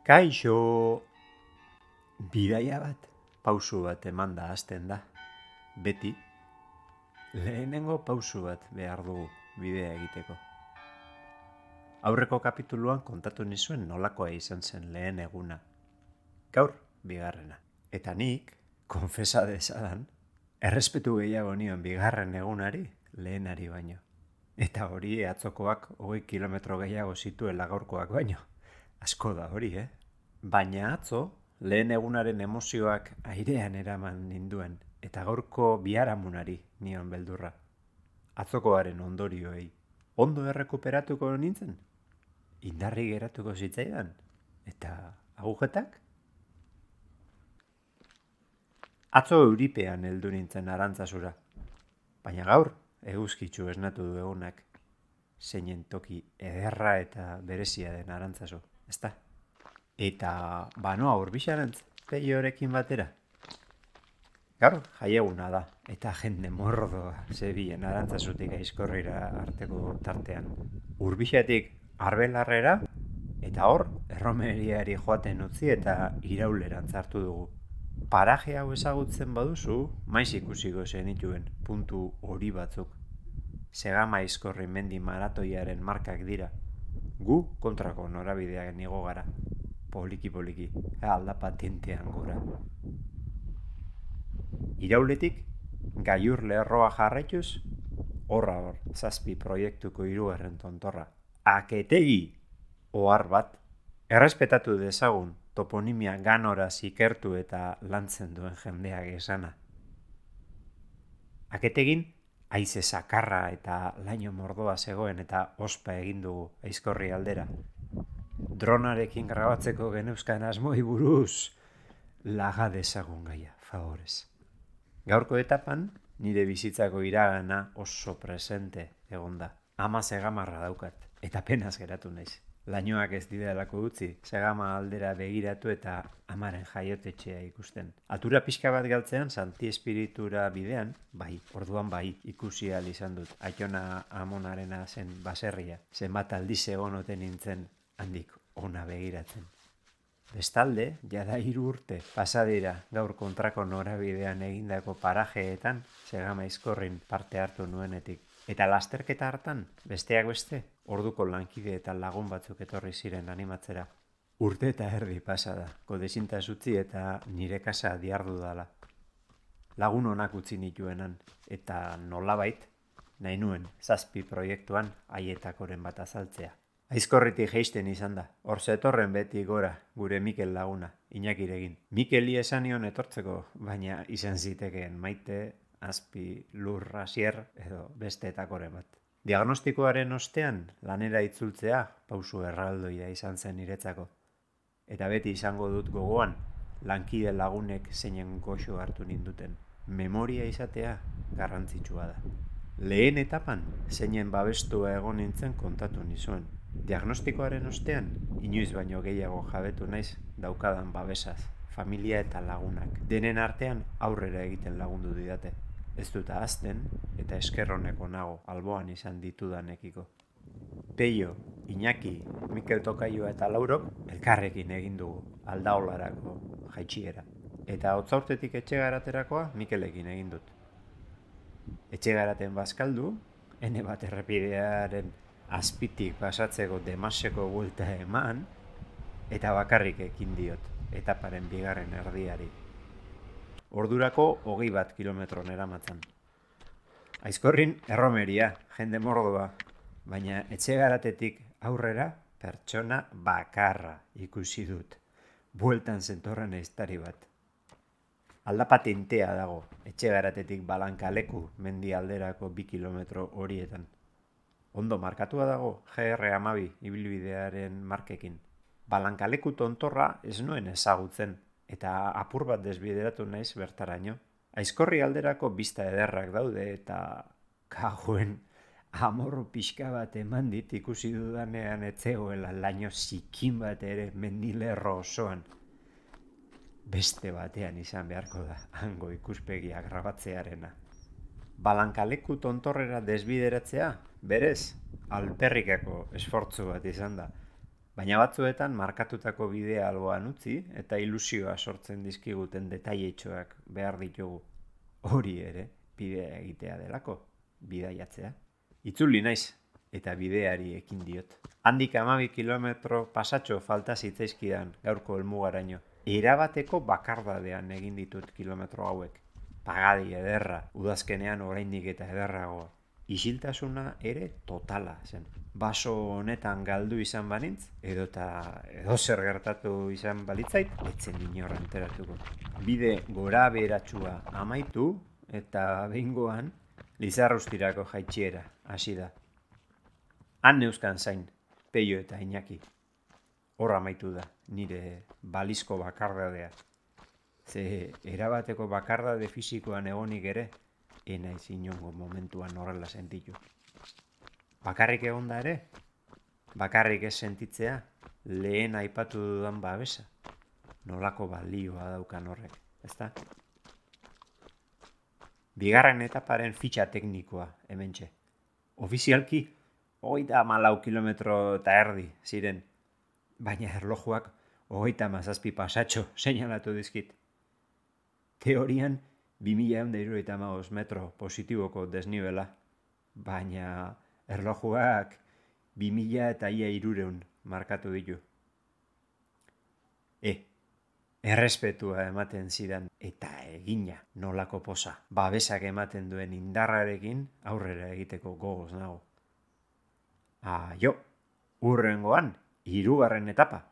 Kaixo! Bidaia bat, pausu bat eman da hasten da. Beti, lehenengo pausu bat behar dugu bidea egiteko. Aurreko kapituluan kontatu nizuen nolakoa izan zen lehen eguna. Gaur, bigarrena. Eta nik, konfesa dezadan, errespetu gehiago nion bigarren egunari lehenari baino. Eta hori atzokoak hogei kilometro gehiago zituela gaurkoak baino. Asko da hori, eh? Baina atzo, lehen egunaren emozioak airean eraman ninduen, eta gaurko biharamunari nion beldurra. Atzokoaren ondorioei. Ondo errekuperatuko nintzen? Indarri geratuko zitzaidan? Eta agujetak? Atzo euripean heldu nintzen arantzazura. Baina gaur, eguzkitzu esnatu du egunak. Zeinen toki ederra eta berezia den arantzazu, ezta? Eta banoa urbixarantz, peiorekin batera. Gaur, jaieguna da, eta jende mordoa zebien arantzazutik aizkorrira arteko tartean. Urbixatik arbelarrera, eta hor, erromeriari joaten utzi eta iraulerantz hartu dugu. Paraje hau ezagutzen baduzu, maiz ikusiko zenituen puntu hori batzuk. Segama aizkorri mendi maratoiaren markak dira. Gu kontrako norabideak nigo gara. Poliki-poliki, alda patentean gora. Irauletik, gaiur leherroa jarraituz, horra hor, zazpi proiektuko hirugarren tontorra. Aketegi, ohar bat, errespetatu dezagun toponimia ganora zikertu eta lantzen duen jendeak esana. Aketegin, aize sakarra eta laino mordoa zegoen eta ospa egin dugu aizkorri aldera. Dronarekin grabatzeko geneuzkan asmoi buruz, laga dezagun gaia, favorez. Gaurko etapan, nire bizitzako iragana oso presente egonda. Ama segamarra daukat, eta penaz geratu naiz. Lainoak ez didalako utzi, segama aldera begiratu eta amaren jaiotetxea ikusten. Atura pixka bat galtzean, santi espiritura bidean, bai, orduan bai, ikusi izan dut. Aiona amonarena zen baserria, zenbat aldiz egon oten nintzen handik ona begiratzen. Bestalde, jada hiru urte pasadira gaur kontrako norabidean egindako parajeetan segama izkorrin parte hartu nuenetik. Eta lasterketa hartan, besteak beste, orduko lankide eta lagun batzuk etorri ziren animatzera. Urte eta erdi pasada, kodezinta zutzi eta nire kasa diardu dala. Lagun honak utzi nituenan, eta nolabait, nahi nuen, zazpi proiektuan haietakoren bat azaltzea. Aizkorritik geisten izan da, hor zetorren beti gora, gure Mikel laguna, inakiregin. Mikeli esanion etortzeko, baina izan zitekeen maite, azpi, lurra, sier, edo beste etakoren bat. Diagnostikoaren ostean, lanera itzultzea, pausu erraldoia izan zen niretzako. Eta beti izango dut gogoan, lankide lagunek zeinen goxo hartu ninduten. Memoria izatea garrantzitsua da. Lehen etapan, zeinen babestua egon nintzen kontatu nizuen. Diagnostikoaren ostean, inoiz baino gehiago jabetu naiz daukadan babesaz, familia eta lagunak. Denen artean aurrera egiten lagundu didate. Ez dut azten eta eskerroneko nago alboan izan ditudanekiko. Peio, Iñaki, Mikel Tokaioa eta Laurok elkarrekin egin dugu aldaolarako jaitxiera. Eta hotzaurtetik etxegaraterakoa Mikelekin egin dut. Etxegaraten bazkaldu, ene bat errepidearen azpitik pasatzeko demaseko buelta eman, eta bakarrik ekin diot, etaparen bigarren erdiari. Ordurako hogei bat kilometron eramatzen. Aizkorrin erromeria, jende mordoa, baina etxegaratetik aurrera pertsona bakarra ikusi dut. Bueltan zentorren eiztari bat. Aldapatintea dago, etxegaratetik balankaleku mendi alderako bi kilometro horietan. Ondo markatua dago GR amabi ibilbidearen markekin. Balankaleku tontorra ez nuen ezagutzen eta apur bat desbideratu naiz bertaraino. Aizkorri alderako bista ederrak daude eta kaguen amorro pixka bat eman dit ikusi dudanean etzegoela laino zikin bat ere mendilerro osoan. Beste batean izan beharko da, hango ikuspegia grabatzearena. Balankaleku tontorrera desbideratzea berez, alperrikako esfortzu bat izan da. Baina batzuetan markatutako bidea alboan utzi eta ilusioa sortzen dizkiguten detailetxoak behar ditugu. Hori ere, bidea egitea delako, bidaiatzea. Itzuli naiz, eta bideari ekin diot. Handik amabi kilometro pasatxo falta zitzaizkidan gaurko helmugaraino. Erabateko bakardadean egin ditut kilometro hauek. Pagadi ederra, udazkenean oraindik eta ederragoa. Isiltasuna ere totala zen. Baso honetan galdu izan banintz, edo eta edo zer gertatu izan balitzait, etzen inorra enteratuko. Bide gora beratxua amaitu eta behingoan Lizarrustirako jaitxiera, hasi da. Han neuzkan zain, peio eta inaki. Horra amaitu da, nire balizko bakardadea. Ze erabateko bakardade fisikoan egonik ere, ena inongo momentuan horrela sentitu. Bakarrik egon da ere, bakarrik ez sentitzea, lehen aipatu dudan babesa. Nolako balioa daukan horrek, ezta? Bigarren etaparen fitxa teknikoa, hemen txe. Ofizialki, hogeita malau kilometro eta erdi, ziren. Baina erlojuak, hogeita mazazpi pasatxo, seinalatu dizkit. Teorian, 2000 eta metro positiboko desnibela. Baina erlojuak, 2000 eta ia irureun markatu ditu. E, errespetua ematen zidan eta egina nolako posa. Babesak ematen duen indarrarekin aurrera egiteko gogoz nago. Jo, urrengoan, hirugarren etapa.